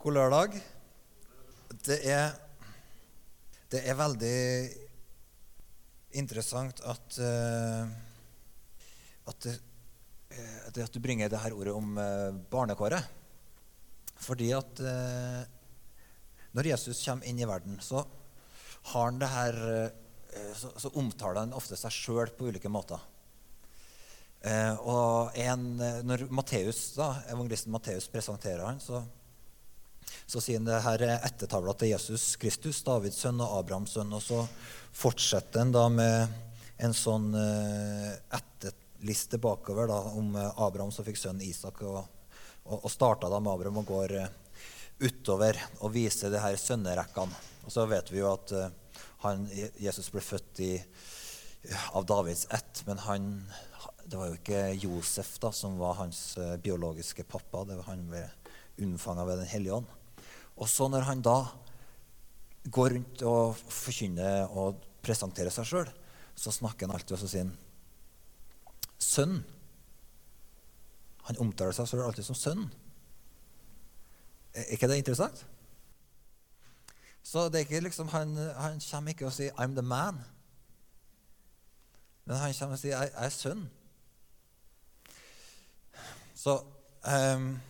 God lørdag. Det er, det er veldig interessant at, uh, at, det, at, du bringer det her ordet om uh, barnekåret. Fordi at når Jesus kommer inn i verden, så har han det her så, så omtaler han ofte seg sjøl på ulike måter. og en, når Matteus, da, evangelisten Matteus presenterer han, så så sier han det her er ettertavla til Jesus Kristus, Davids sønn og Abrahams sønn. Og så fortsetter han da med en sånn uh, etterliste bakover da, om uh, Abraham som fikk sønnen Isak. Og, og, og starta da med Abraham og går uh, utover og viser det her sønnerekkene. Og så vet vi jo at han, Jesus ble født i, av Davids ett, men han, det var jo ikke Josef da, som var hans biologiske pappa. det var Han ble unnfanga ved Den hellige ånd. Og så når han da går rundt og forkynner og presenterer seg sjøl, så snakker han alltid og sier han sønn. Han omtaler seg selv alltid som sønn. Er ikke det interessant? Så det er ikke liksom, han, han kommer ikke og sier 'I'm the man'. Men han kommer og sier 'Jeg, er sønn'. Så um,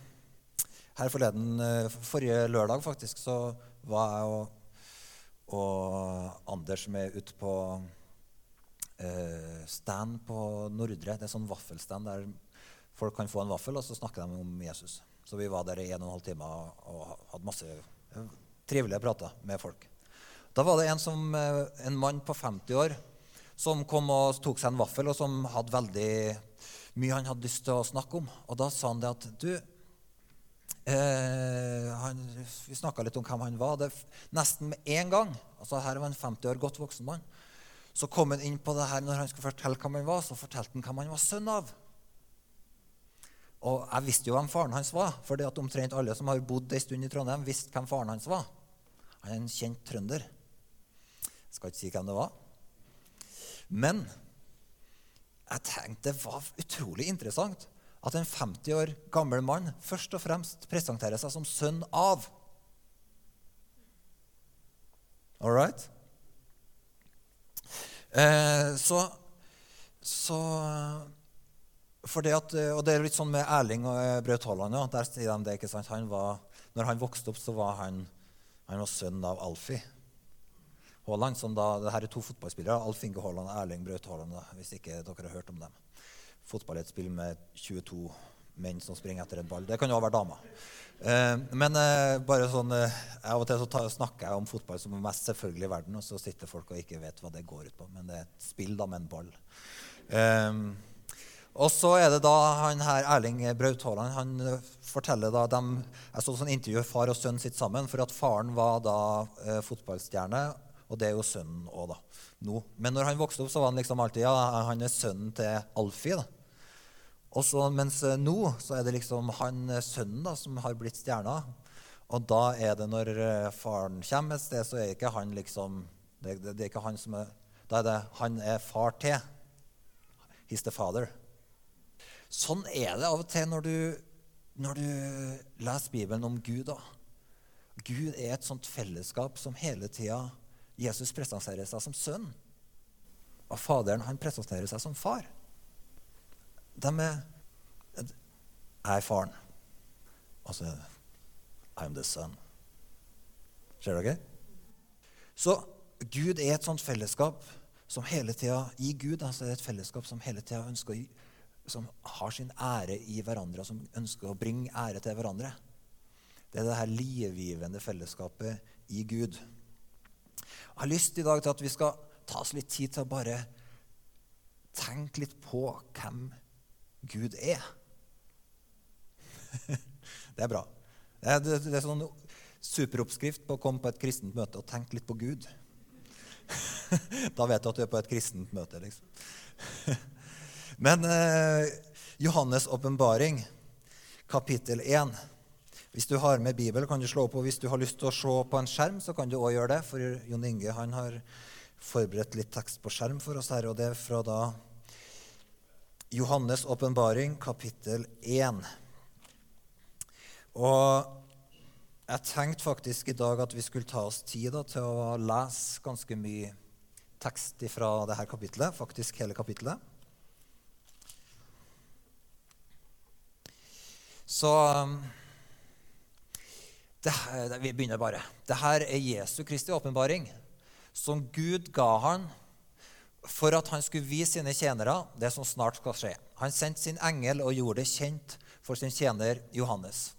her forleden, eh, Forrige lørdag faktisk, så var jeg og, og Anders med ute på eh, stand på Nordre. Det er sånn vaffelstand der folk kan få en vaffel, og så snakker de om Jesus. Så vi var der i en og en halv time og hadde masse eh, trivelige prater med folk. Da var det en, som, eh, en mann på 50 år som kom og tok seg en vaffel, og som hadde veldig mye han hadde lyst til å snakke om. Og da sa han det at du, Eh, han, vi snakka litt om hvem han var. Det, nesten med en gang altså Her var en 50 år godt voksen mann. Så kom han inn på det her når han skulle fortelle hvem han var. Så fortalte han hvem han var sønn av. Og jeg visste jo hvem faren hans var, for omtrent alle som har bodd en stund i Trondheim, visste hvem faren hans var. Han er en kjent trønder. Jeg skal ikke si hvem det var. Men jeg tenkte det var utrolig interessant at en 50 år gammel mann først og fremst presenterer seg som sønn av. All right? Eh, så, så det at, Og det er litt sånn med Erling og eh, Braut Haaland. Ja. Der sier de det, ikke sant? Han var, når han vokste opp, så var han, han var sønn av Alfie. Haaland, som da, det her er to fotballspillere. Alf Inge Haaland og Erling Braut Haaland. hvis ikke dere har hørt om dem fotball er et spill med 22 menn som springer etter en ball. Det kan jo være damer. Eh, men eh, bare sånn, eh, av og til så snakker jeg om fotball som er mest selvfølgelig i verden, og så sitter folk og ikke vet hva det går ut på. Men det er et spill da med en ball. Og så er det da han her, Erling Braut Haaland han forteller da dem, Jeg så sånn intervju far og sønn sitt sammen, for at faren var da fotballstjerne, og det er jo sønnen òg, da. Nå. Men når han vokste opp, så var han liksom alltid ja, han er sønnen til Alfie. da. Og så, mens eh, nå så er det liksom han eh, sønnen da, som har blitt stjerna. Og da er det når eh, faren kommer et sted, så er ikke han liksom det, det, det er ikke han som er, Da er det han er far til. He's the father. Sånn er det av og til når du, når du leser Bibelen om Gud. da. Gud er et sånt fellesskap som hele tida Jesus presenterer seg som sønn. Og Faderen han presenterer seg som far de er Jeg er faren. Og så I'm the son. Ser dere? Så Gud er et sånt fellesskap som hele tida I Gud altså er et fellesskap som hele tida ønsker å som har sin ære i hverandre, og som ønsker å bringe ære til hverandre. Det er det her livgivende fellesskapet i Gud. Jeg har lyst i dag til at vi skal ta oss litt tid til å bare tenke litt på hvem Gud er. Det er bra. Det er, det, er sånn superoppskrift på å komme på et kristent møte og tenke litt på Gud. Da vet du at du er på et kristent møte, liksom. Men eh, Johannes' åpenbaring, kapittel 1 Hvis du har med Bibel, kan du slå. Og hvis du har lyst til å se på en skjerm, så kan du òg gjøre det. For Jon Inge han har forberedt litt tekst på skjerm for oss her. Og det er fra da Johannes' åpenbaring, kapittel 1. Og jeg tenkte faktisk i dag at vi skulle ta oss tid da, til å lese ganske mye tekst fra dette kapitlet, faktisk hele kapitlet. Så um, det, Vi begynner bare. Dette er Jesu Kristi åpenbaring, som Gud ga han for at han skulle vise sine tjenere det som snart skal skje. Han sendte sin engel og gjorde det kjent for sin tjener Johannes.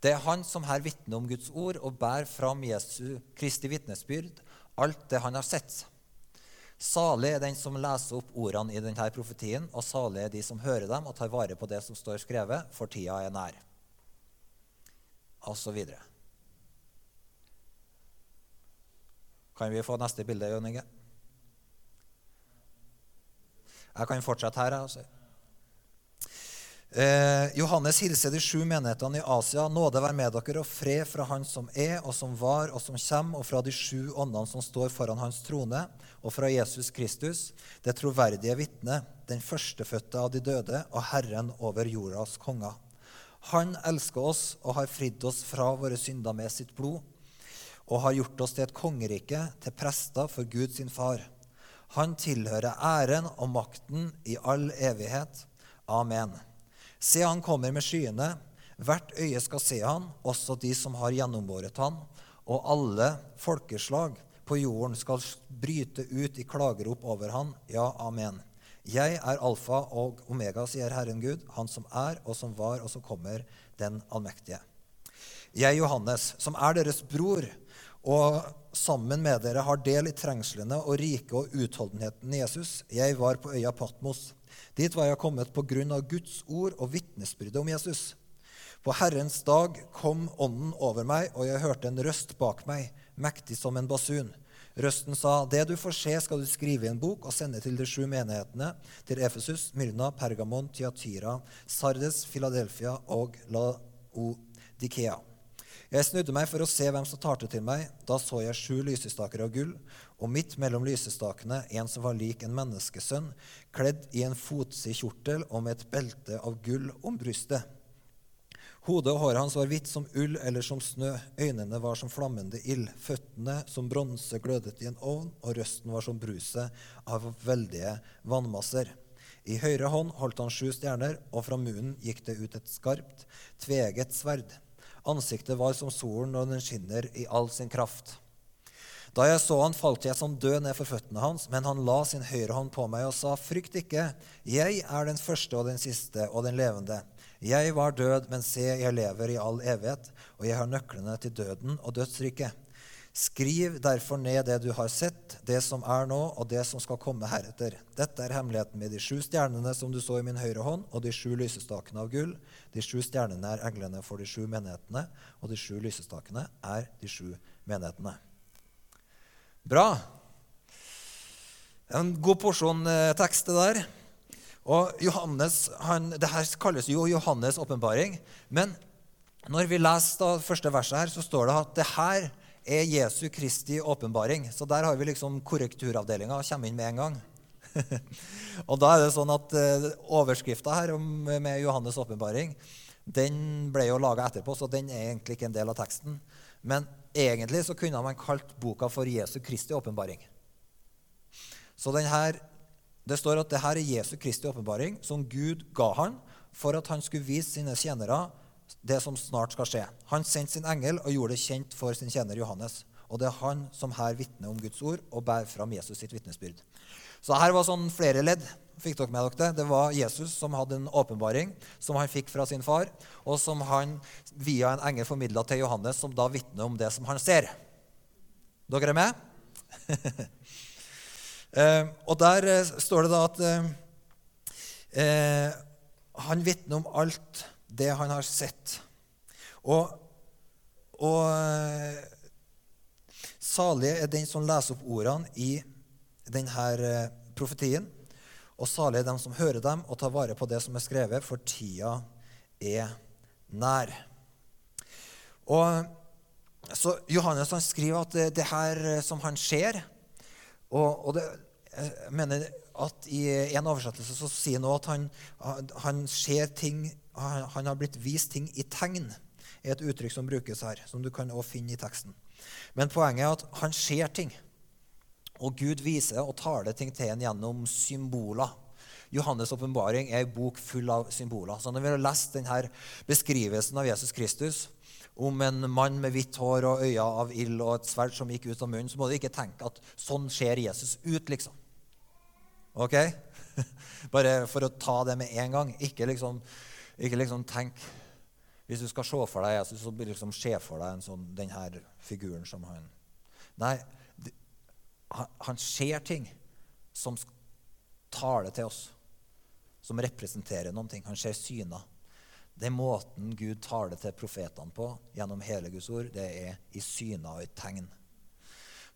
Det er han som her vitner om Guds ord og bærer fram Jesu Kristi vitnesbyrd, alt det han har sett. Salig er den som leser opp ordene i denne profetien, og salig er de som hører dem og tar vare på det som står skrevet, for tida er nær. Videre. Kan vi få neste bilde, Jon Inge? Jeg kan fortsette her. altså. Eh, Johannes hilser de sju menighetene i Asia. Nåde være med dere og fred fra Han som er, og som var, og som kommer, og fra de sju åndene som står foran Hans trone, og fra Jesus Kristus, det troverdige vitne, den førstefødte av de døde og Herren over jordas konger. Han elsker oss og har fridd oss fra våre synder med sitt blod, og har gjort oss til et kongerike, til prester for Gud sin far. Han tilhører æren og makten i all evighet. Amen. Se, han kommer med skyene. Hvert øye skal se han, også de som har gjennombåret han. Og alle folkeslag på jorden skal bryte ut i klagerop over han. Ja, amen. Jeg er alfa og omega, sier Herren Gud, han som er og som var og som kommer, den allmektige. Jeg, Johannes, som er deres bror, og sammen med dere har del i trengslene og riket og utholdenheten i Jesus. Jeg var på øya Patmos. Dit var jeg kommet på grunn av Guds ord og vitnesbyrdet om Jesus. På Herrens dag kom Ånden over meg, og jeg hørte en røst bak meg, mektig som en basun. Røsten sa, 'Det du får se, skal du skrive i en bok og sende til de sju menighetene, til Efesus, Myrna, Pergamon, Tiatira, Sardes, Filadelfia og Laodikea.' Jeg snudde meg for å se hvem som talte til meg. Da så jeg sju lysestaker av gull, og midt mellom lysestakene en som var lik en menneskesønn, kledd i en fotsid kjortel og med et belte av gull om brystet. Hodet og håret hans var hvitt som ull eller som snø, øynene var som flammende ild, føttene som bronse glødet i en ovn, og røsten var som bruset av veldige vannmasser. I høyre hånd holdt han sju stjerner, og fra munnen gikk det ut et skarpt, tveget sverd. Ansiktet var som solen når den skinner i all sin kraft. Da jeg så han, falt jeg som død ned for føttene hans, men han la sin høyre hånd på meg og sa, Frykt ikke, jeg er den første og den siste og den levende. Jeg var død, men se, jeg lever i all evighet, og jeg har nøklene til døden og dødsriket. Skriv derfor ned det du har sett, det som er nå, og det som skal komme heretter. Dette er hemmeligheten med de sju stjernene som du så i min høyre hånd, og de sju lysestakene av gull. De sju stjernene er englene for de sju menighetene, og de sju lysestakene er de sju menighetene. Bra. En god porsjon eh, tekst, det der. Og Johannes, han, det her kalles jo Johannes' åpenbaring. Men når vi leser det første verset her, så står det at det her er Jesu Kristi åpenbaring. Så der har vi liksom korrekturavdelinga kommer inn med en gang. og da er det sånn at uh, Overskrifta her med Johannes' åpenbaring den ble jo laga etterpå, så den er egentlig ikke en del av teksten. Men egentlig så kunne man kalt boka for Jesu Kristi åpenbaring. Så her, Det står at det her er Jesu Kristi åpenbaring, som Gud ga han for at han skulle vise sine tjenere det som snart skal skje. Han sendte sin engel og gjorde det kjent for sin tjener Johannes. Og det er han som her vitner om Guds ord og bærer fram Jesus sitt vitnesbyrd. Så her var sånn flere ledd. Fikk dere med dere det? Det var Jesus som hadde en åpenbaring som han fikk fra sin far, og som han via en engel formidla til Johannes, som da vitner om det som han ser. Dere er med? eh, og der eh, står det da at eh, eh han vitner om alt det han har sett. Og, og salig er den som leser opp ordene i denne profetien. Og salig er dem som hører dem og tar vare på det som er skrevet, for tida er nær. Og så Johannes han skriver at det, det her som han ser og, og det, jeg mener at I en oversettelse så sier han at han, han ser ting han, har blitt vist ting i tegn. er et uttrykk som brukes her, som du kan også finne i teksten. Men poenget er at han ser ting. Og Gud viser og taler ting til en gjennom symboler. Johannes' åpenbaring er en bok full av symboler. Så når vi har lest denne beskrivelsen av Jesus Kristus om en mann med hvitt hår og øyne av ild og et sverd som gikk ut av munnen, så må du ikke tenke at sånn ser Jesus ut, liksom. Ok? Bare for å ta det med en gang. Ikke liksom, ikke liksom tenk Hvis du skal se for deg Jesus, så blir liksom se for deg en sånn, denne figuren som han Nei, han ser ting som taler til oss, som representerer noen ting. Han ser syner. Er måten Gud taler til profetene på gjennom hele Guds ord, det er i syner og i tegn.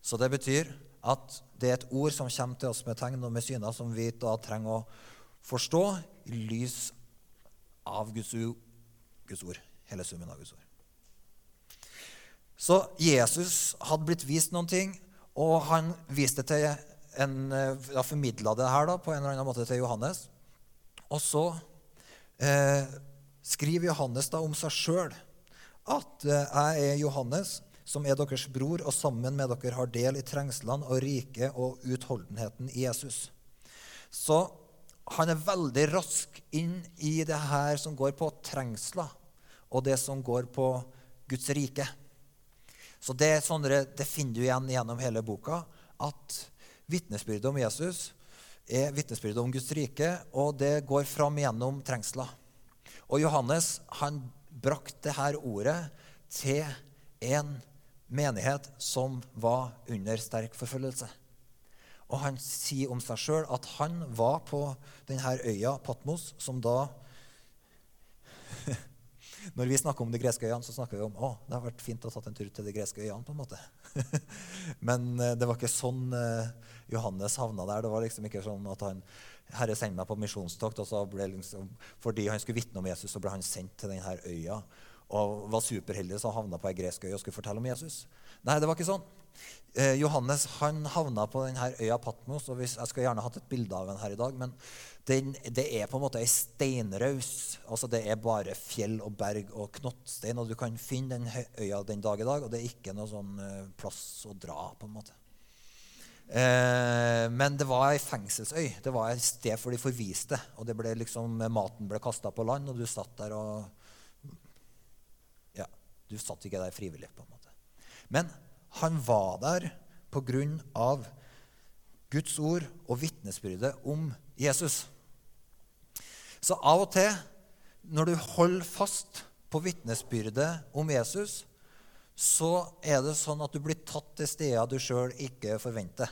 Så det betyr at det er et ord som kommer til oss med tegn og med syner, som vi da trenger å forstå i lys av Guds, Guds ord. Hele summen av Guds ord. Så Jesus hadde blitt vist noen ting, og han viste til en, ja, formidla det her da, på en eller annen måte til Johannes. Og så eh, skriver Johannes da om seg sjøl at eh, jeg er Johannes, som er deres bror, og sammen med dere har del i trengslene og riket og utholdenheten i Jesus. Så han er veldig rask inn i det her som går på trengsler, og det som går på Guds rike. Så det, sånne, det finner du igjen gjennom hele boka, at vitnesbyrdet om Jesus er vitnesbyrdet om Guds rike, og det går fram gjennom trengsler. Og Johannes han brakte dette ordet til en menighet som var under sterk forfølgelse. Og han sier om seg sjøl at han var på denne øya Patmos, som da Når vi snakker om de greske øyene, så snakker vi om å, det har vært fint å tatt en tur til de greske øyene. på en måte. Men eh, det var ikke sånn eh, Johannes havna der. Det var liksom ikke sånn at han Herre sendte meg på misjonstokt, liksom, fordi han skulle vitne om Jesus, så ble han sendt til denne øya. Og var superheldig som havna på ei gresk øy og skulle fortelle om Jesus. Nei, det var ikke sånn. Eh, Johannes han havna på denne øya Patmos. og hvis, Jeg skulle gjerne hatt et bilde av den her i dag. Men den, det er på en måte ei steinraus. Altså det er bare fjell og berg og knottstein. Og du kan finne den øya den dag i dag, og det er ikke noe sånn eh, plass å dra. på en måte. Eh, men det var ei fengselsøy. Det var et sted for de forviste. Og ble liksom, maten ble kasta på land, og du satt der og du satt ikke der frivillig, på en måte. Men han var der av Guds ord og vitnesbyrdet om Jesus. Så av og til, når du holder fast på vitnesbyrdet om Jesus, så er det sånn at du blir tatt til steder du sjøl ikke forventer.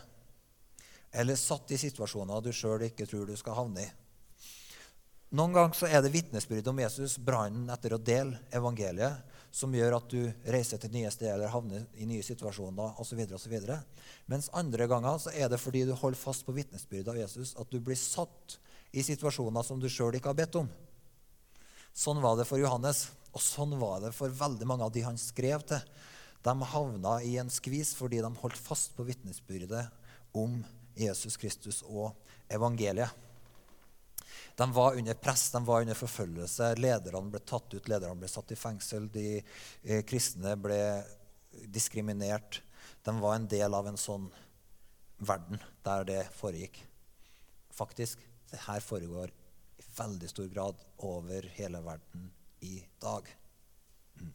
Eller satt i situasjoner du sjøl ikke tror du skal havne i. Noen ganger så er det vitnesbyrdet om Jesus, brannen etter å dele evangeliet, som gjør at du reiser til nye steder eller havner i nye situasjoner osv. Mens andre ganger så er det fordi du holder fast på vitnesbyrdet av Jesus, at du blir satt i situasjoner som du sjøl ikke har bedt om. Sånn var det for Johannes. Og sånn var det for veldig mange av de han skrev til. De havna i en skvis fordi de holdt fast på vitnesbyrdet om Jesus Kristus og evangeliet. De var under press, de var under forfølgelse. Lederne ble tatt ut, lederne ble satt i fengsel. De eh, kristne ble diskriminert. De var en del av en sånn verden der det foregikk. Faktisk, det her foregår i veldig stor grad over hele verden i dag. Mm.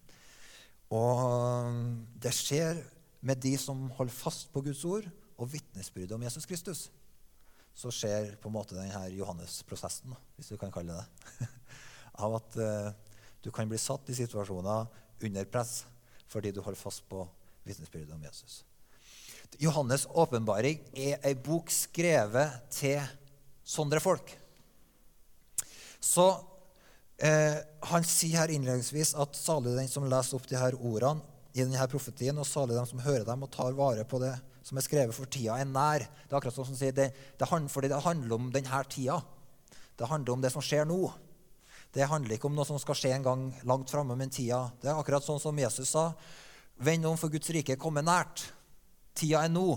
Og det skjer med de som holder fast på Guds ord og vitnesbyrdet om Jesus Kristus. Så skjer på en måte denne Johannes-prosessen, hvis du kan kalle det det. Av at uh, du kan bli satt i situasjoner under press fordi du holder fast på vitnesbyrdet om Jesus. Johannes' åpenbaring er ei bok skrevet til sånne folk. Så Eh, han sier her innledningsvis at salig den som leser opp de her ordene i denne profetien, og salig dem som hører dem og tar vare på det som er skrevet for tida, er nær. Det er akkurat sånn som sier, det, det, fordi det handler om denne tida. Det handler om det som skjer nå. Det handler ikke om noe som skal skje en gang langt framme, men tida. Det er akkurat sånn som Jesus sa. Vend om, for Guds rike er kommet nært. Tida er nå.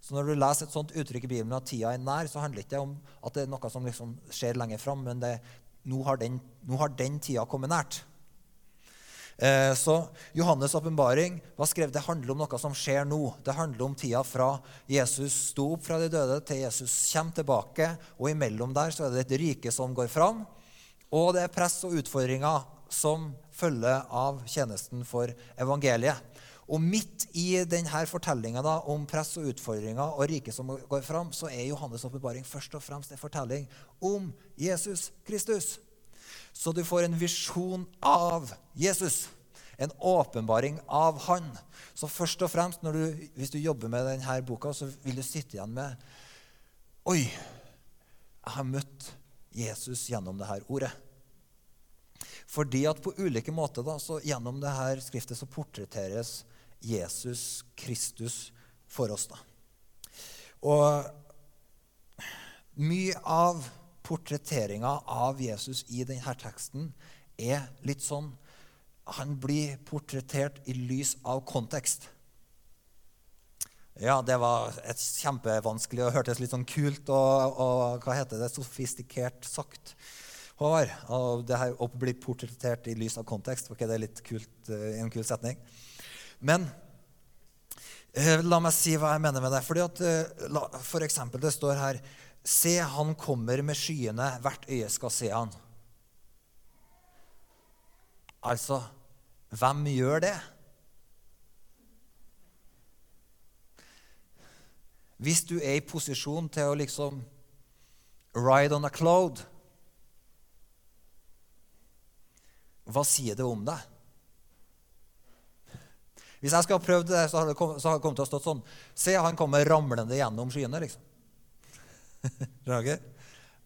Så når du leser et sånt uttrykk i Bibelen at tida er nær, så handler det ikke om at det er noe som liksom skjer lenger fram, men det, nå har den, nå har den tida kommet nært. Eh, så Johannes' åpenbaring det handler om noe som skjer nå. Det handler om tida fra Jesus sto opp fra de døde, til Jesus kommer tilbake. Og imellom der så er det et rike som går fram, og det er press og utfordringer som følger av tjenesten for evangeliet. Og midt i denne fortellinga om press og utfordringer og riket som går fram, så er Johannes' åpenbaring først og fremst en fortelling om Jesus Kristus. Så du får en visjon av Jesus. En åpenbaring av Han. Så først og fremst, du, hvis du jobber med denne boka, så vil du sitte igjen med Oi, jeg har møtt Jesus gjennom dette ordet. Fordi at på ulike måter da, så gjennom dette skriftet så portretteres Jesus Kristus for oss. da. Og mye av portretteringa av Jesus i denne teksten er litt sånn Han blir portrettert i lys av kontekst. Ja, det var et kjempevanskelig og hørtes litt sånn kult og, og hva heter det, sofistikert sagt. Håvard, og det her å bli portrettert i lys av kontekst, var ikke det litt kult, i en kul setning? Men eh, la meg si hva jeg mener med det. Fordi at, eh, for eksempel, det står her Se, han kommer med skyene, hvert øye skal se han. Altså, hvem gjør det? Hvis du er i posisjon til å liksom ride on a cloud Hva sier det om deg? Hvis jeg skulle ha prøvd det, så hadde det kommet, til å stått sånn Se, han kommer ramlende gjennom skyene, liksom. Jeg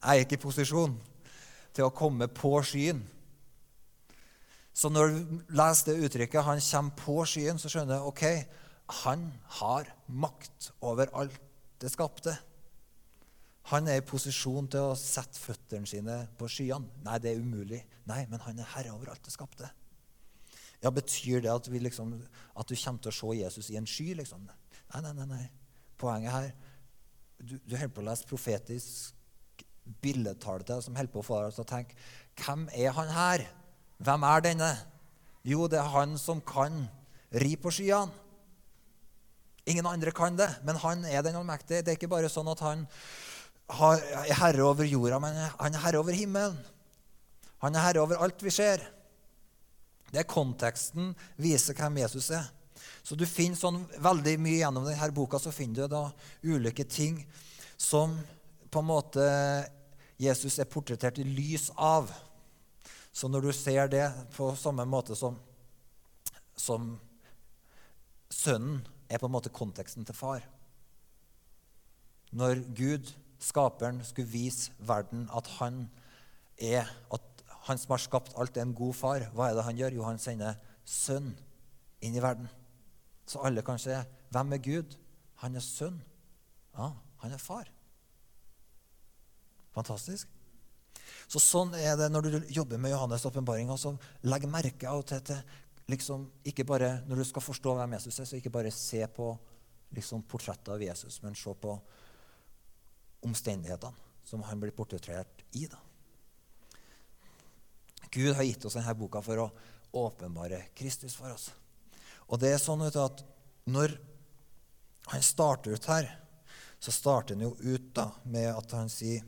er ikke i posisjon til å komme på skyen. Så når du leser det uttrykket 'han kommer på skyen', så skjønner du ok, han har makt over alt det skapte. Han er i posisjon til å sette føttene sine på skyene. Nei, det er umulig. Nei, men han er herre over alt det skapte. Ja, Betyr det at, liksom, at du kommer til å se Jesus i en sky? liksom? Nei, nei, nei. nei. Poenget her du, du holder på å lese profetisk billedtale til som holder på å få deg til å tenke Hvem er han her? Hvem er denne? Jo, det er han som kan ri på skyene. Ingen andre kan det, men han er den allmektige. Det er ikke bare sånn at han er herre over jorda, men han er herre over himmelen. Han er herre over alt vi ser. Det er konteksten viser hvem Jesus er. Så du finner sånn veldig mye gjennom denne boka så finner du da ulike ting som på en måte Jesus er portrettert i lys av. Så når du ser det på samme måte som, som sønnen er på en måte konteksten til far Når Gud, skaperen, skulle vise verden at han er at han som har skapt alt, er en god far. Hva er det han gjør? Jo, han sender sønn inn i verden. Så alle kan se hvem er Gud? Han er sønn. Ja, han er far. Fantastisk. Så Sånn er det når du jobber med Johannes' åpenbaring. Altså, legg merke til, til liksom, ikke bare, Når du skal forstå hvem Jesus er, så ikke bare se på liksom, portrettet av Jesus, men se på omstendighetene som han blir portrettert i. da. Gud har gitt oss denne boka for å åpenbare Kristus for oss. Og det er sånn at når han starter ut her, så starter han jo ut da med at han sier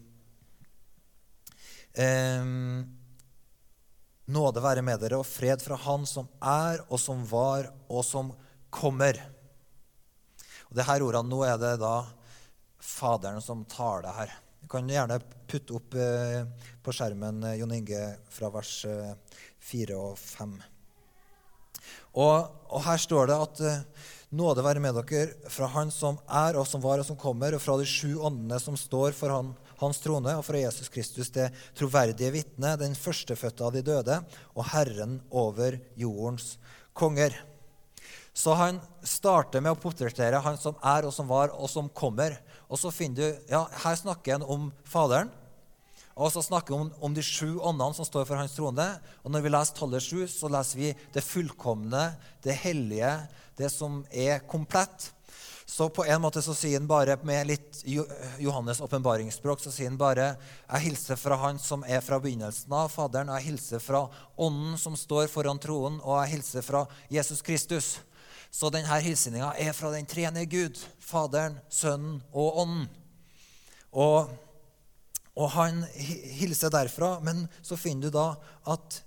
ehm, Nåde være med dere og fred fra Han som er, og som var, og som kommer. Og det her ordene, Nå er det da Faderen som tar det her. Du kan gjerne putte opp eh, på skjermen eh, Jon Inge fra vers eh, 4 og 5. Og, og, her står det at eh, nåde være med dere fra Han som er, og som var, og som kommer, og fra de sju åndene som står for han, Hans trone, og fra Jesus Kristus, det troverdige vitne, den førstefødte av de døde, og Herren over jordens konger. Så han starter med å portrettere han som er, og som var, og som kommer. Og så finner du, ja, Her snakker han om Faderen. Og så snakker vi om, om de sju åndene som står for hans trone. Og når vi leser tallet sju, så leser vi det fullkomne, det hellige, det som er komplett. Så på en måte så sier han bare med litt Johannes' åpenbaringsspråk så sier han bare Jeg hilser fra Han som er fra begynnelsen av, Faderen. Jeg hilser fra Ånden som står foran troen, og jeg hilser fra Jesus Kristus. Så denne hilsninga er fra den treenige Gud, Faderen, Sønnen og Ånden. Og, og han hilser derfra, men så finner du da at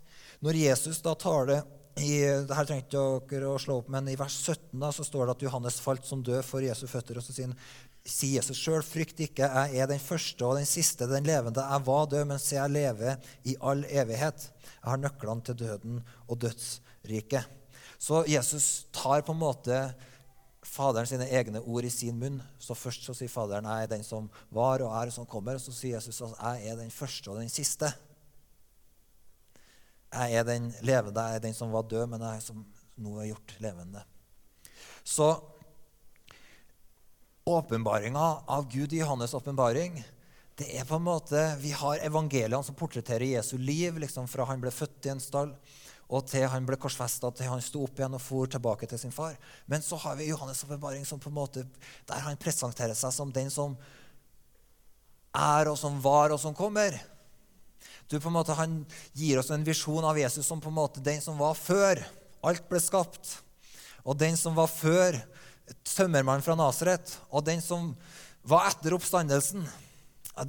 når Jesus da tar det i, det her trengte dere å slå opp, men i vers 17 da, så står det at Johannes falt som død for Jesu føtter. og så sier, sier Jesus sjøl, frykt ikke, jeg er den første og den siste, den levende. Jeg var død, men se, jeg lever i all evighet. Jeg har nøklene til døden og dødsriket. Så Jesus tar på en måte Faderen sine egne ord i sin munn. Så Først så sier Faderen jeg er den som var og er og som kommer. Og så sier Jesus at jeg er den første og den siste. Jeg er den levende, jeg er den som var død, men jeg er som nå er gjort levende. Så åpenbaringa av Gud i Johannes' åpenbaring det er på en måte, Vi har evangeliene som portretterer Jesu liv liksom fra han ble født i en stall, og til han ble korsfesta, til han sto opp igjen og for tilbake til sin far. Men så har vi Johannes' åpenbaring der han presenterer seg som den som er, og som var, og som kommer. Du, på en måte, han gir oss en visjon av Jesus som på en måte den som var før alt ble skapt. Og den som var før tømmermannen fra Nasaret. Og den som var etter oppstandelsen.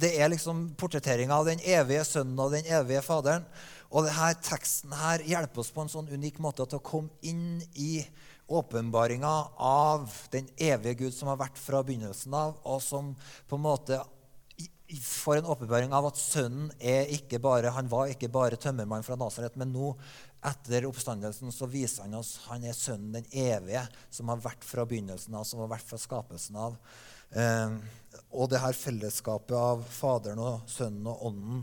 Det er liksom portretteringa av den evige sønnen og den evige faderen. Og denne teksten her hjelper oss på en sånn unik måte til å komme inn i åpenbaringa av den evige Gud som har vært fra begynnelsen av, og som på en måte får en åpenbaring av at sønnen er ikke bare, han var ikke bare tømmermann fra Nasaret, men nå, etter oppstandelsen, så viser han oss han er sønnen den evige, som har vært fra begynnelsen av, som har vært fra skapelsen av. Eh, og det her fellesskapet av Faderen og Sønnen og Ånden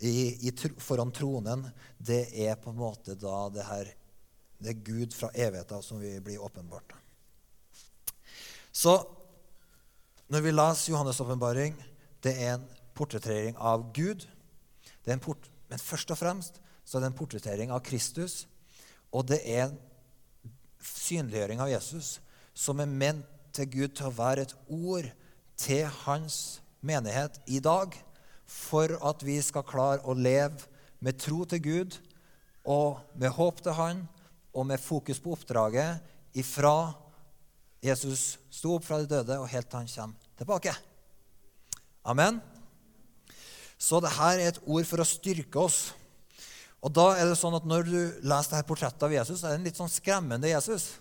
i, i, foran tronen, det er på en måte da det her det er Gud fra evigheten som vi blir åpenbart. Så når vi leser Johannes' åpenbaring det er en portrettering av Gud. Port men først og fremst så er det en portrettering av Kristus. Og det er en synliggjøring av Jesus som er ment til Gud til å være et ord til hans menighet i dag, for at vi skal klare å leve med tro til Gud og med håp til Han og med fokus på oppdraget ifra Jesus sto opp fra de døde og helt til han kommer tilbake. Amen. Så dette er et ord for å styrke oss. Og da er det sånn at Når du leser dette portrettet av Jesus, er det en litt sånn skremmende Jesus.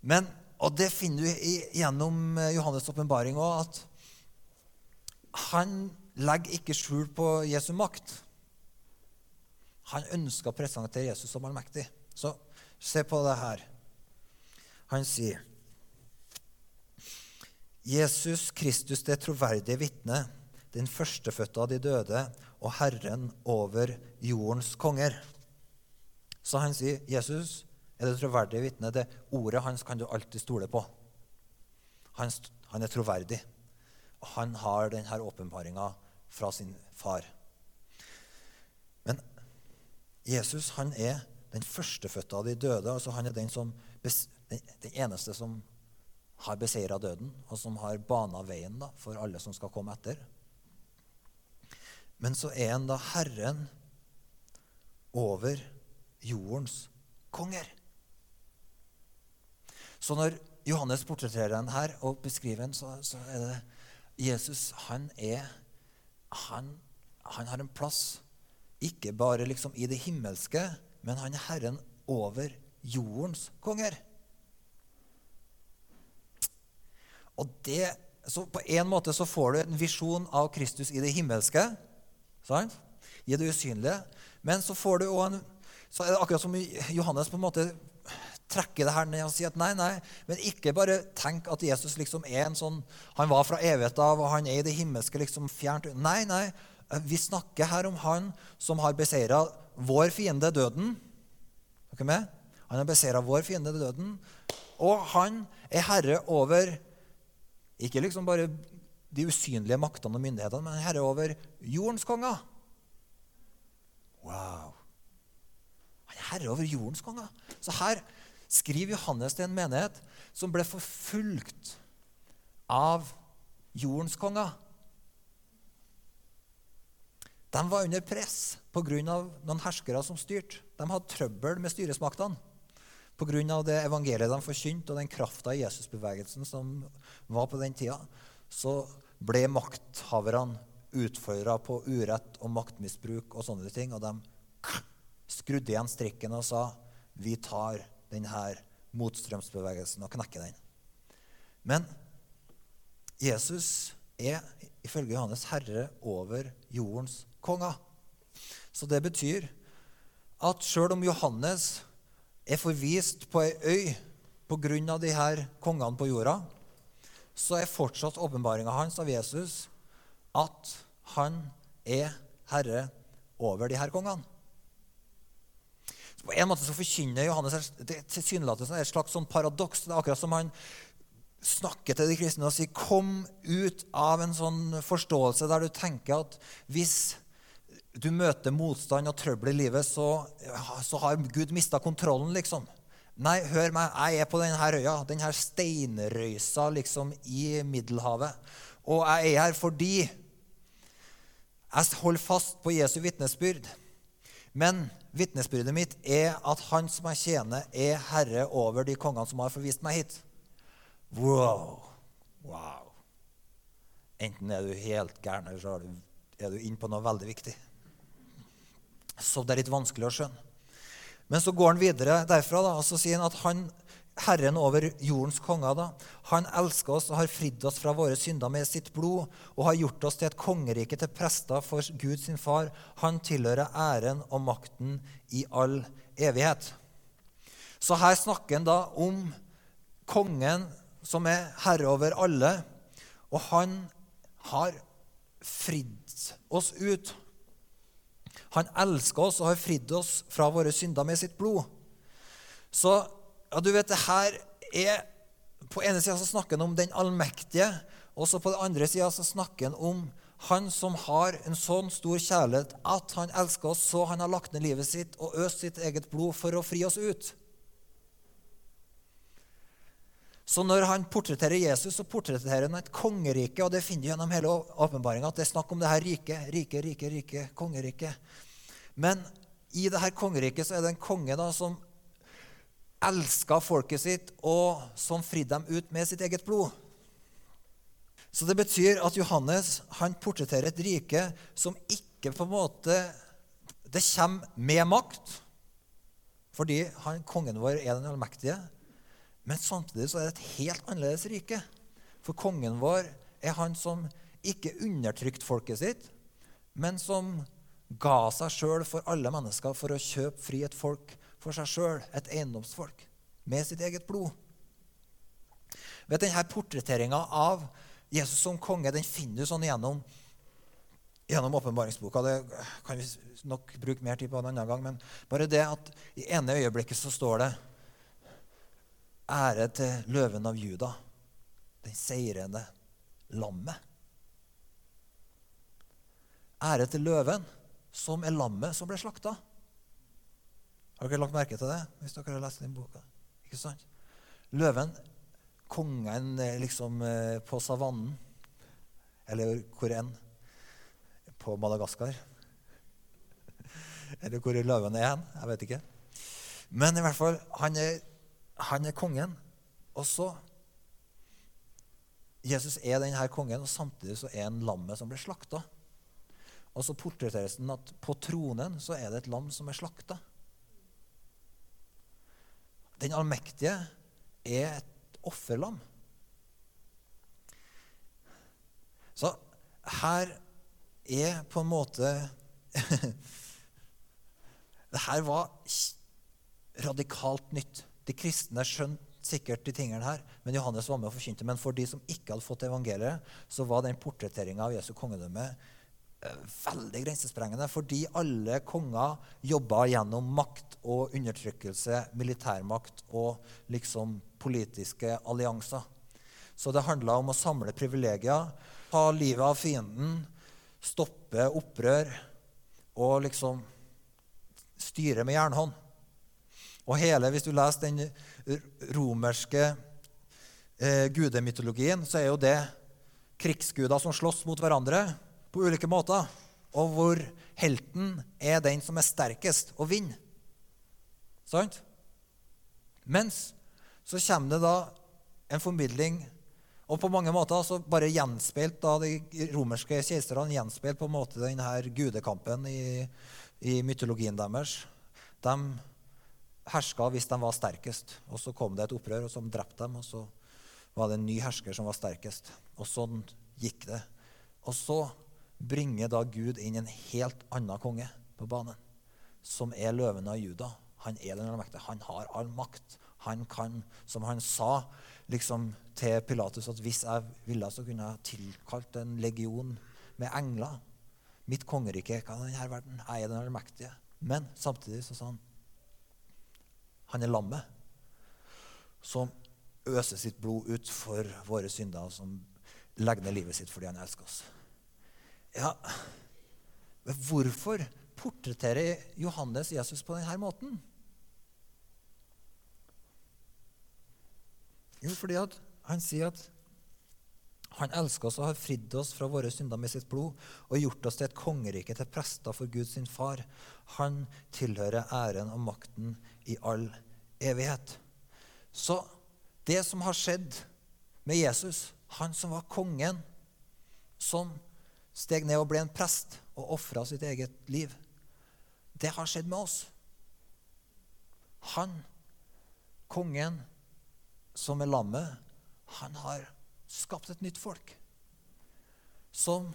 Men, og det finner du gjennom Johannes' åpenbaring òg, at han legger ikke skjul på Jesu makt. Han ønsker å presentere Jesus som allmektig. Så se på det her. Han sier Jesus Kristus, det troverdige vitne, den førstefødte av de døde og Herren over jordens konger. Så han sier, 'Jesus er det troverdige vitne.' Det ordet hans kan du alltid stole på. Han, han er troverdig. Han har denne åpenbaringa fra sin far. Men Jesus han er den førstefødte av de døde. altså Han er den, som, den eneste som har beseira døden, og som har bana veien da, for alle som skal komme etter. Men så er han da Herren over jordens konger. Så når Johannes portretterer ham her og beskriver den, så, så er det Jesus han er han, han har en plass ikke bare liksom i det himmelske, men han er Herren over jordens konger. Og det, så På en måte så får du en visjon av Kristus i det himmelske, sant? i det usynlige. Men så får du også en, så er det akkurat som Johannes på en måte trekker det her ned og si at nei, nei, men ikke bare tenk at Jesus liksom er en sånn Han var fra evighet av, og han er i det himmelske liksom fjernt Nei, nei. Vi snakker her om han som har beseira vår fiende, døden. Er dere med? Han har beseira vår fiende, døden. Og han er herre over ikke liksom bare de usynlige maktene og myndighetene, men herre over jordens konger. Wow. Han er herre over jordens konger. Så her skriver Johannes til en menighet som ble forfulgt av jordens konger. De var under press pga. noen herskere som styrte. De hadde trøbbel med styresmaktene pga. det evangeliet de forkynte, og den krafta i Jesusbevegelsen som var på den tida. Så ble makthaverne utfordra på urett og maktmisbruk og sånne ting. Og de skrudde igjen strikken og sa vi tar denne motstrømsbevegelsen og knekke den. Men Jesus er ifølge Johannes herre over jordens konger. Så det betyr at sjøl om Johannes er forvist på ei øy pga. de her kongene på jorda, så er fortsatt åpenbaringa hans av Jesus at han er herre over de her kongene. På en måte så forkynner Johannes tilsynelatende et slags sånn paradoks. Det er akkurat som han snakker til de kristne og sier 'Kom ut av en sånn forståelse der du tenker at hvis du møter motstand og trøbbel i livet, så, så har Gud mista kontrollen, liksom. Nei, hør meg, jeg er på denne øya, denne steinrøysa liksom i Middelhavet. Og jeg er her fordi jeg holder fast på Jesu vitnesbyrd. Men vitnesbyrdet mitt er at han som jeg tjener, er herre over de kongene som har forvist meg hit. Wow! wow. Enten er du helt gæren, eller så er du inne på noe veldig viktig. Så det er litt vanskelig å skjønne. Men så går han videre derfra da, og så sier han at han, Herren over jordens konger da, han elsker oss og har fridd oss fra våre synder med sitt blod og har gjort oss til et kongerike til prester for Gud sin far. Han tilhører æren og makten i all evighet. Så her snakker han da om kongen som er herre over alle, og han har fridd oss ut han elsker oss og har fridd oss fra våre synder med sitt blod. Så ja, du vet, det her er På ene sida snakker han om den allmektige, og så på den andre sida snakker han om han som har en sånn stor kjærlighet at han elsker oss så han har lagt ned livet sitt og øst sitt eget blod for å fri oss ut. Så når han portretterer Jesus, så portretterer han et kongerike. Og det finner vi gjennom hele åpenbaringa, at det er snakk om det her rike, Rike, rike, rike, kongeriket. Men i det her kongeriket så er det en konge da som elska folket sitt, og som fridde dem ut med sitt eget blod. Så det betyr at Johannes han portretterer et rike som ikke på en måte Det kommer med makt, fordi han, kongen vår er den allmektige. Men samtidig så er det et helt annerledes rike. For kongen vår er han som ikke undertrykte folket sitt, men som ga seg sjøl for alle mennesker for å kjøpe fri et folk for seg sjøl, et eiendomsfolk, med sitt eget blod. Vet Denne portretteringa av Jesus som konge den finner du sånn gjennom gjennom åpenbaringsboka. Det kan vi nok bruke mer tid på en annen gang. Men bare det at i ene øyeblikket så står det Ære til løven av Juda, den seirende lammet. Ære til løven, som er lammet som ble slakta. Har dere lagt merke til det hvis dere har lest den boka? Ikke sant? Løven, kongen eh, liksom eh, på savannen, eller hvor enn, på Madagaskar. Eller hvor løven er hen. Jeg vet ikke. Men i hvert fall, han er han er kongen. Og så Jesus er denne kongen, og samtidig så er han lammet som ble slakta. Og så portretteres den at på tronen så er det et lam som er slakta. Den allmektige er et offerlam. Så her er på en måte Det her var radikalt nytt. De kristne skjønte sikkert de tingene her, men Johannes var med og forkynte. Men for de som ikke hadde fått evangeliet, så var den portretteringa av Jesu kongedømme veldig grensesprengende. Fordi alle konger jobba gjennom makt og undertrykkelse, militærmakt og liksom politiske allianser. Så det handla om å samle privilegier, ta livet av fienden, stoppe opprør og liksom styre med jernhånd. Og hele, Hvis du leser den romerske eh, gudemytologien, så er jo det krigsguder som slåss mot hverandre på ulike måter. Og hvor helten er den som er sterkest og vinner. Sant? Mens så kommer det da en formidling og på mange måter så bare gjenspeilt da de romerske keiserne gjenspeilt på en måte denne gudekampen i, i mytologien deres. De herska hvis de var sterkest. Og så kom det et opprør som drepte dem. Og så var det en ny hersker som var sterkest. Og sånn gikk det. Og så bringer da Gud inn en helt annen konge på banen, som er løven av Juda. Han er den allmektige. Han har all makt. Han kan, som han sa liksom, til Pilatus, at hvis jeg ville, så kunne jeg tilkalt en legion med engler. Mitt kongerike er ikke av denne verden. Jeg er den allmektige. Men samtidig så sa han han er lammet som øser sitt blod ut for våre synder, som legger ned livet sitt fordi han elsker oss. Ja, men hvorfor portretterer Johannes Jesus på denne måten? Jo, fordi han sier at han elsker oss og har fridd oss fra våre synder med sitt blod og gjort oss til et kongerike, til prester for Gud sin far. Han tilhører æren og makten i all evighet. Så det som har skjedd med Jesus, han som var kongen, som steg ned og ble en prest og ofra sitt eget liv, det har skjedd med oss. Han, kongen, som er lammet, han har skapt et nytt folk. Som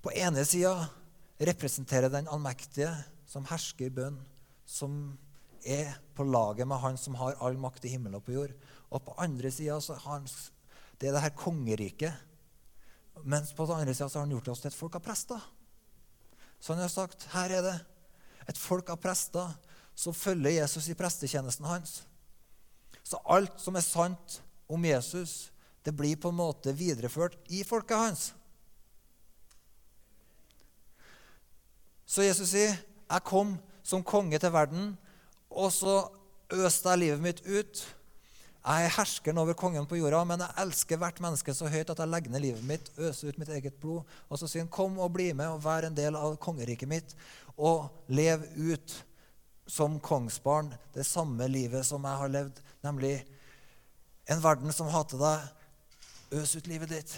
på ene sida representerer den allmektige, som hersker i bønn, som er på laget med han som har all makt i himmelen og på jord. Og på andre sida har det er det her kongeriket. Mens på den andre sida har han gjort oss til et folk av prester. Så han har sagt her er det et folk av prester som følger Jesus i prestetjenesten hans. Så alt som er sant om Jesus, det blir på en måte videreført i folket hans. Så Jesus sier, 'Jeg kom som konge til verden, og så øste jeg livet mitt ut.' 'Jeg er herskeren over kongen på jorda, men jeg elsker hvert menneske så høyt at jeg legger ned livet mitt, øser ut mitt eget blod.' Og så sier han, 'Kom og bli med og vær en del av kongeriket mitt, og lev ut som kongsbarn det samme livet som jeg har levd, nemlig en verden som hater deg. Øs ut livet ditt.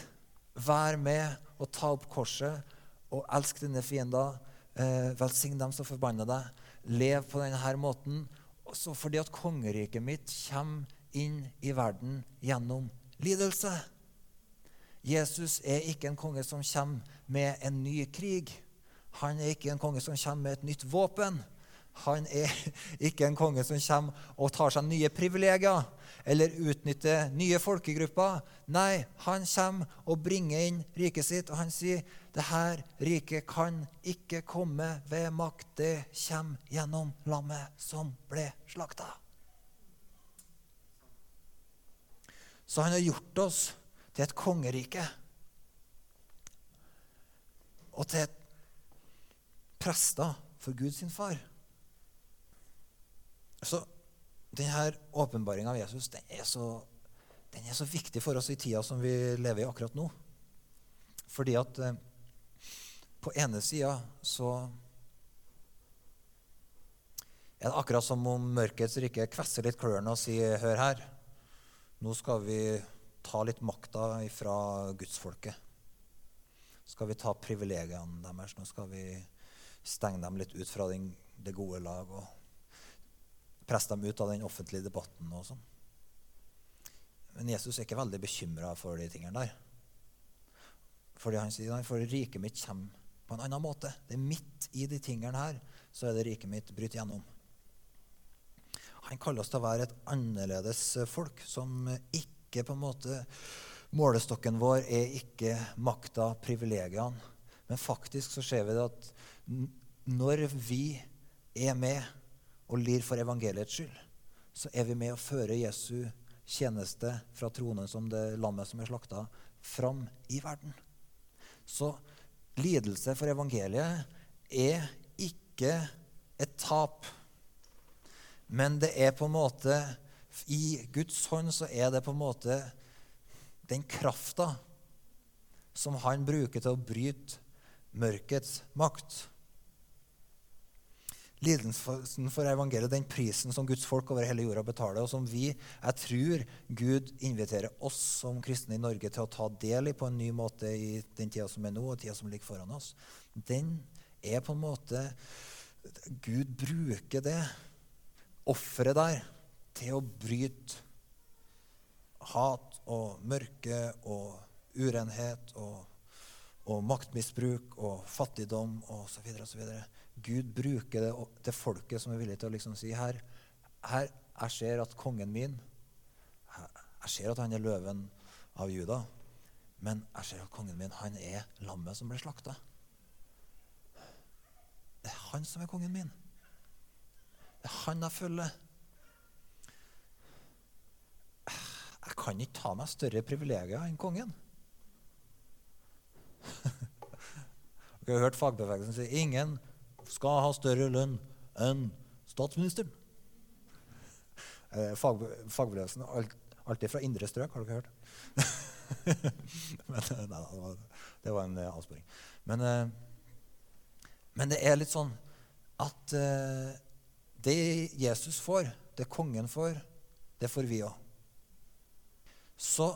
Vær med og ta opp korset og elsk dine fiender. Eh, velsign dem som forbanner deg. Lev på denne måten. Også fordi at kongeriket mitt kommer inn i verden gjennom lidelse. Jesus er ikke en konge som kommer med en ny krig. Han er ikke en konge som kommer med et nytt våpen. Han er ikke en konge som kommer og tar seg nye privilegier eller utnytter nye folkegrupper. Nei, han kommer og bringer inn riket sitt, og han sier det her riket kan ikke komme ved makt. Det kommer gjennom lammet som ble slakta. Så han har gjort oss til et kongerike og til prester for Gud sin far. Så denne åpenbaringa av Jesus den er, så, den er, så, viktig for oss i tida som vi lever i akkurat nå. Fordi at eh, på ene sida så er det akkurat som om mørkets rike kvesser litt klørne og sier Hør her, nå skal vi ta litt makta fra gudsfolket. Skal vi ta privilegiene deres? Nå skal vi stenge dem litt ut fra den, det gode lag. og presse dem ut av den offentlige debatten. og sånn. Men Jesus er ikke veldig bekymra for de tingene der. Fordi han sier at for riket mitt kommer på en annen måte. Det er midt i de tingene her så er det riket mitt bryter gjennom. Han kaller oss til å være et annerledes folk, som ikke på en måte Målestokken vår er ikke makta, privilegiene. Men faktisk så ser vi det at når vi er med og lir for evangeliets skyld, så er vi med å føre Jesu tjeneste fra tronen som det lammet som er slakta, fram i verden. Så lidelse for evangeliet er ikke et tap. Men det er på en måte I Guds hånd så er det på en måte den krafta som han bruker til å bryte mørkets makt. Lidelsen for evangeliet, den prisen som Guds folk over hele jorda betaler, og som vi, jeg tror Gud inviterer oss som kristne i Norge til å ta del i på en ny måte i den tida som er nå, og tida som ligger foran oss, den er på en måte Gud bruker det offeret der til å bryte hat og mørke og urenhet og, og maktmisbruk og fattigdom osv. osv. Gud bruker det til folket som er villig til å liksom si her, her Jeg ser at kongen min Jeg ser at han er løven av Juda. Men jeg ser at kongen min han er lammet som ble slakta. Det er han som er kongen min. Det er han jeg følger. Jeg kan ikke ta meg større privilegier enn kongen. Dere har hørt fagbevegelsen si ingen skal ha større lønn enn statsministeren. Eh, fag, fagbevegelsen alt, alltid fra indre strøk, har dere hørt? men, eh, nei, det, var, det var en uh, avsporing. Men, men, det er litt sånn at det Jesus får, det kongen får, det får vi òg. Så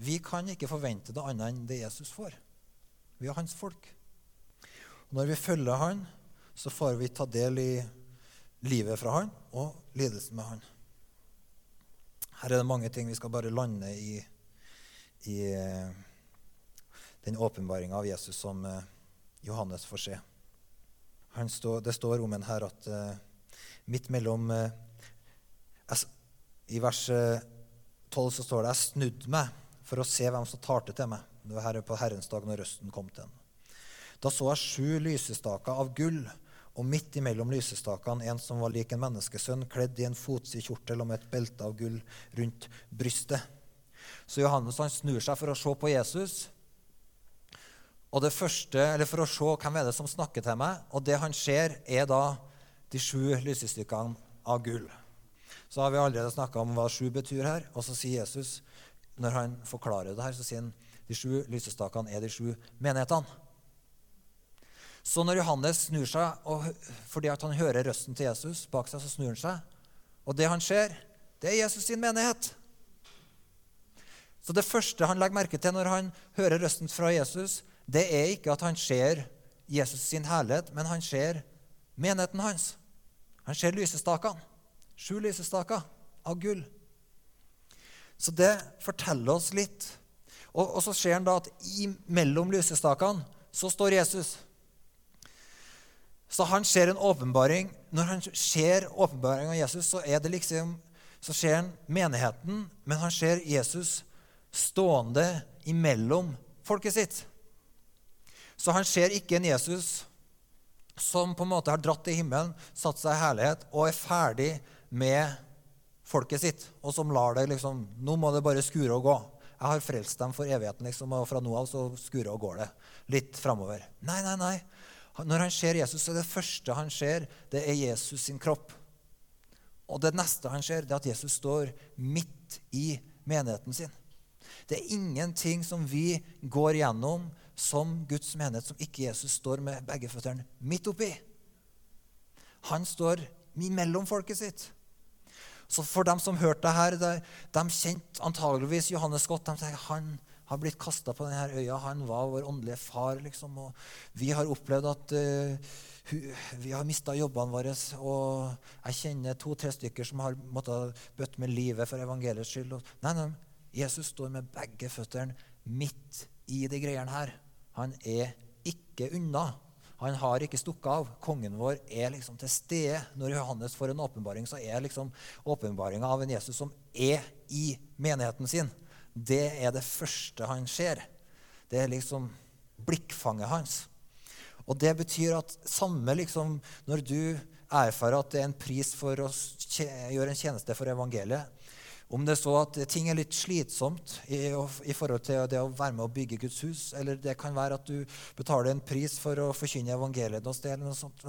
vi kan ikke forvente det annet enn det Jesus får. Vi er hans folk. Og når vi følger han, så får vi ta del i livet fra han og lidelsen med han. Her er det mange ting vi skal bare lande i, i eh, den åpenbaringa av Jesus som eh, Johannes får se. Stå, det står om en her at uh, midt mellom uh, I vers 12 så står det jeg snudde meg for å se hvem som talte til meg. Det var her på Herrens dag når røsten kom til ham. Da så jeg sju lysestaker av gull, og midt imellom lysestakene en som var lik en menneskesønn, kledd i en fotsid kjortel og med et belte av gull rundt brystet. Så Johannes han snur seg for å se på Jesus. Og det første, eller For å se hvem er det som snakker til meg. Og det han ser, er da de sju lysestykkene av gull. Så har vi allerede snakka om hva sju betyr her. Og så sier Jesus, når han forklarer det her, så sier han de sju lysestakene er de sju menighetene. Så når Johannes snur seg og, fordi han hører røsten til Jesus bak seg, så snur han seg. Og det han ser, det er Jesus sin menighet. Så det første han legger merke til når han hører røsten fra Jesus, det er ikke at han ser Jesus sin herlighet, men han ser menigheten hans. Han ser lysestakene. Sju lysestaker av gull. Så det forteller oss litt. Og, og så ser han da at mellom lysestakene så står Jesus. Så han ser en åpenbaring. Når han ser åpenbaringen av Jesus, så er det liksom, så ser han menigheten, men han ser Jesus stående imellom folket sitt. Så han ser ikke en Jesus som på en måte har dratt til himmelen, satt seg i herlighet og er ferdig med folket sitt, og som lar det liksom Nå må det bare skure og gå. Jeg har frelst dem for evigheten, liksom, og fra nå av så skurer og går det litt framover. Nei, nei, nei. Når han ser Jesus, så er det første han ser, det er Jesus sin kropp. Og det neste han ser, det er at Jesus står midt i menigheten sin. Det er ingenting som vi går gjennom som Guds menighet, som ikke Jesus står med begge føttene midt oppi. Han står mellom folket sitt. Så for dem som hørte det her, de, kjente antageligvis Johannes godt. De tenkte han har blitt kasta på denne øya. Han var vår åndelige far. liksom, og Vi har opplevd at uh, vi har mista jobbene våre. Og jeg kjenner to-tre stykker som har måttet bøtte med livet for evangeliets skyld. Nei, nei, Jesus står med begge føttene midt i de greiene her. Han er ikke unna. Han har ikke stukket av. Kongen vår er liksom til stede. Når Johannes får en åpenbaring, så er liksom åpenbaringa av en Jesus som er i menigheten sin det er det første han ser. Det er liksom blikkfanget hans. Og det betyr at samme liksom, når du erfarer at det er en pris for å gjøre en tjeneste for evangeliet Om det er så at ting er litt slitsomt i, i, forhold til det å være med å bygge Guds hus, eller det kan være at du betaler en pris for å forkynne evangeliet noe sted, eller noe sånt.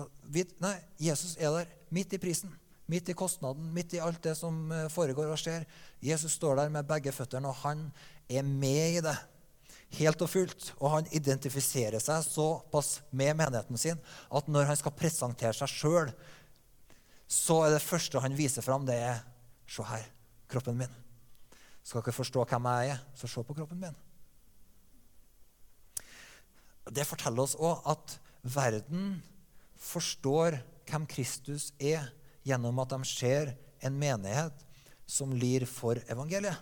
Nei, Jesus er der midt i prisen. Midt i kostnaden, midt i alt det som eh, foregår og skjer. Jesus står der med begge føttene, og han er med i det. Helt og fullt. Og han identifiserer seg såpass med menigheten sin at når han skal presentere seg sjøl, så er det første han viser fram, det er Se her, kroppen min. Skal ikke forstå hvem jeg er, så se på kroppen min. Det forteller oss òg at verden forstår hvem Kristus er, gjennom at de ser en menighet som lir for evangeliet.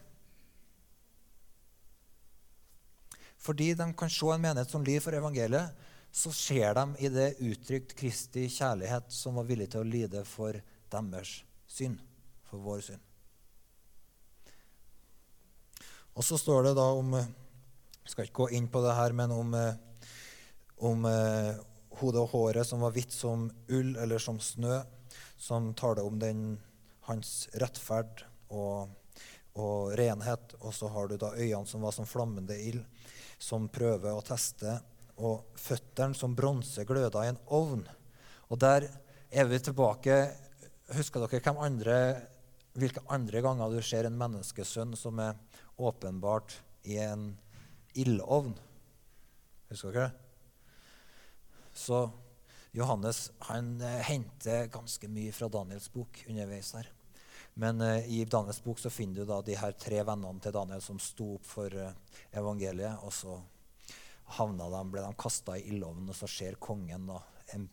Fordi de kan se en menighet som lir for evangeliet, så ser de i det uttrykt Kristi kjærlighet som var villig til å lide for deres synd, for vår synd. Og så står det da om Jeg skal ikke gå inn på det her, men om, om eh, hodet og håret som var hvitt som ull eller som snø som taler om den, hans rettferd og, og, renhet. Og så har du da øynene som var som flammende ild, som prøver å teste. Og føttene som bronse gløda i en ovn. Og der er vi tilbake Husker dere andre, hvilke andre ganger du ser en menneskesønn som er åpenbart i en ildovn? Husker dere det? Så Johannes han eh, henter ganske mye fra Daniels bok underveis her. Men uh, i Daniels bok så finner du da de her tre vennene til Daniel som sto opp for uh, evangeliet. Og så havna de, ble de kasta i ildovnen, og så ser kongen da, en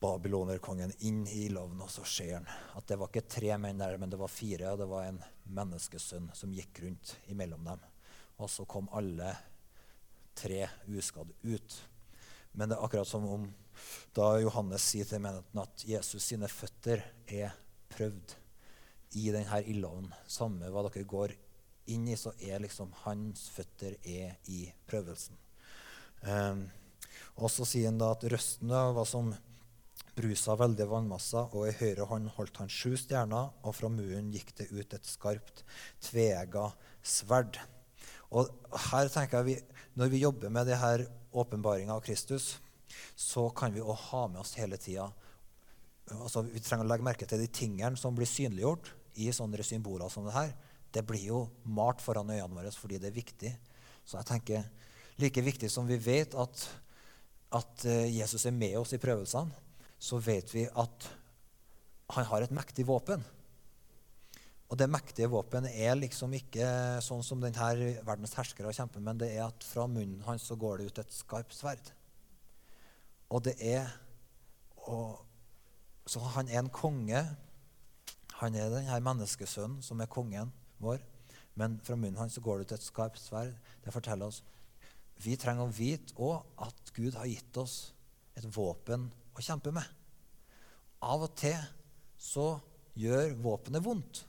babylonerkongen inn i ildovnen, og så ser han at det var ikke tre menn der, men det var fire, og det var en menneskesønn som gikk rundt imellom dem. Og så kom alle tre uskadd ut. Men det er akkurat som om da Johannes sier til menigheten at Jesus sine føtter er prøvd i denne ildovnen. Samme hva dere går inn i, så er liksom hans føtter er i prøvelsen. Um, og så sier han da at røsten var som brus veldig vannmasser, og i høyre hånd holdt han sju stjerner, og fra munnen gikk det ut et skarpt, tvega sverd. Og her tenker jeg vi, Når vi jobber med det her åpenbaringa av Kristus, så kan vi òg ha med oss hele tida altså, Vi trenger å legge merke til de tingene som blir synliggjort i sånne symboler som det her. Det blir jo malt foran øynene våre fordi det er viktig. Så jeg tenker, Like viktig som vi vet at, at eh, Jesus er med oss i prøvelsene, så vet vi at han har et mektig våpen. Og det mektige våpenet er liksom ikke sånn som denne verdens herskere kjemper, men det er at fra munnen hans så går det ut et skarpt sverd. Og det er og, Så han er en konge. Han er denne menneskesønnen som er kongen vår. Men fra munnen hans så går det ut et skarpt sverd. Det forteller oss vi trenger å vite òg at Gud har gitt oss et våpen å kjempe med. Av og til så gjør våpenet vondt.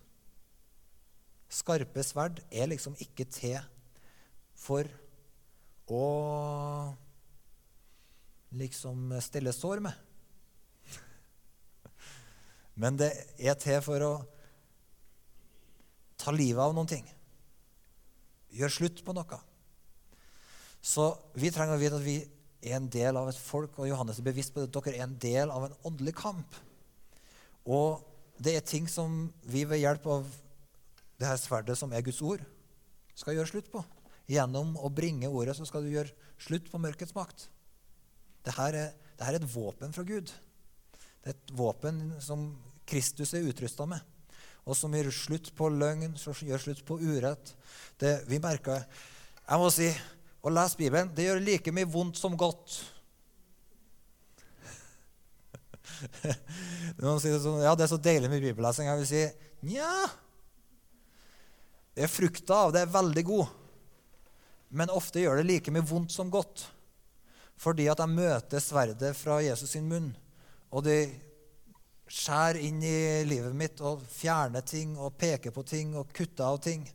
Skarpe sverd er liksom ikke til for å liksom stelle sår med. Men det er til for å ta livet av noen ting. Gjøre slutt på noe. Så vi trenger å vite at vi er en del av et folk, og Johannes er bevisst på at dere er en del av en åndelig kamp. Og det er ting som vi ved hjelp av det her sverdet som er Guds ord, skal gjøre slutt på. Gjennom å bringe ordet så skal du gjøre slutt på mørkets makt. Dette er, dette er et våpen fra Gud. Det er et våpen som Kristus er utrusta med, og som gjør slutt på løgn, som gjør slutt på urett. Det, vi merker, Jeg må si å lese Bibelen det gjør like mye vondt som godt. Noen sier sånn, ja, det er så deilig med bibellesing. Jeg vil si nja er frukta av det er veldig god, men ofte gjør det like mye vondt som godt. Fordi at jeg møter sverdet fra Jesus sin munn, og det skjærer inn i livet mitt og fjerner ting og peker på ting og kutter av ting.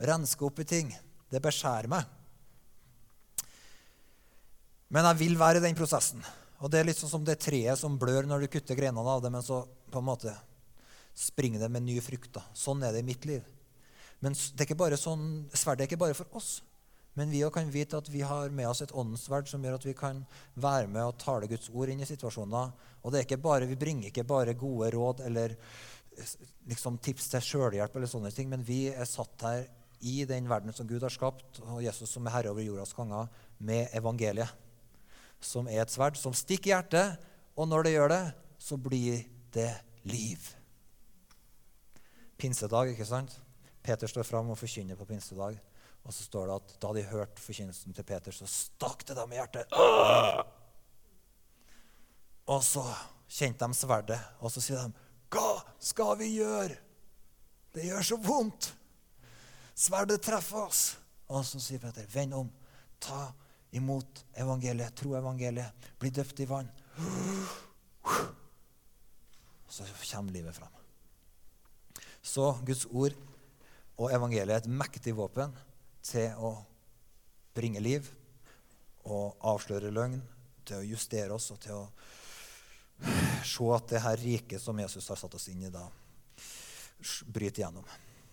Rensker opp i ting. Det beskjærer meg. Men jeg vil være i den prosessen. Og det er litt sånn som det treet som blør når du kutter grenene av det, men så på en måte springer det med nye frukter. Sånn er det i mitt liv. Men det er ikke bare sånn, sverdet er ikke bare for oss, Men vi kan vite at vi har med oss et åndens som gjør at vi kan være med og tale Guds ord inn i situasjoner. Og det er ikke bare, Vi bringer ikke bare gode råd eller liksom, tips til sjølhjelp, eller sånne ting, men vi er satt her i den verden som Gud har skapt, og Jesus som er herre over jordas konger, med evangeliet. Som er et sverd som stikker hjertet, og når det gjør det, så blir det liv. Pinsedag, ikke sant? Peter står fram og forkynner på pinsedag. Og så står det at da de hørte forkynnelsen til Peter, så stakk det dem i hjertet. Og så kjente de sverdet, og så sier de, 'Hva skal vi gjøre?' Det gjør så vondt. Sverdet treffer oss. Og så sier Peter, 'Vend om. Ta imot evangeliet. Tro evangeliet. Bli døpt i vann.' Så kommer livet fram. Så Guds ord og evangeliet er et mektig våpen til å bringe liv og avsløre løgn, til å justere oss og til å se at det her riket som Jesus har satt oss inn i, da bryter gjennom.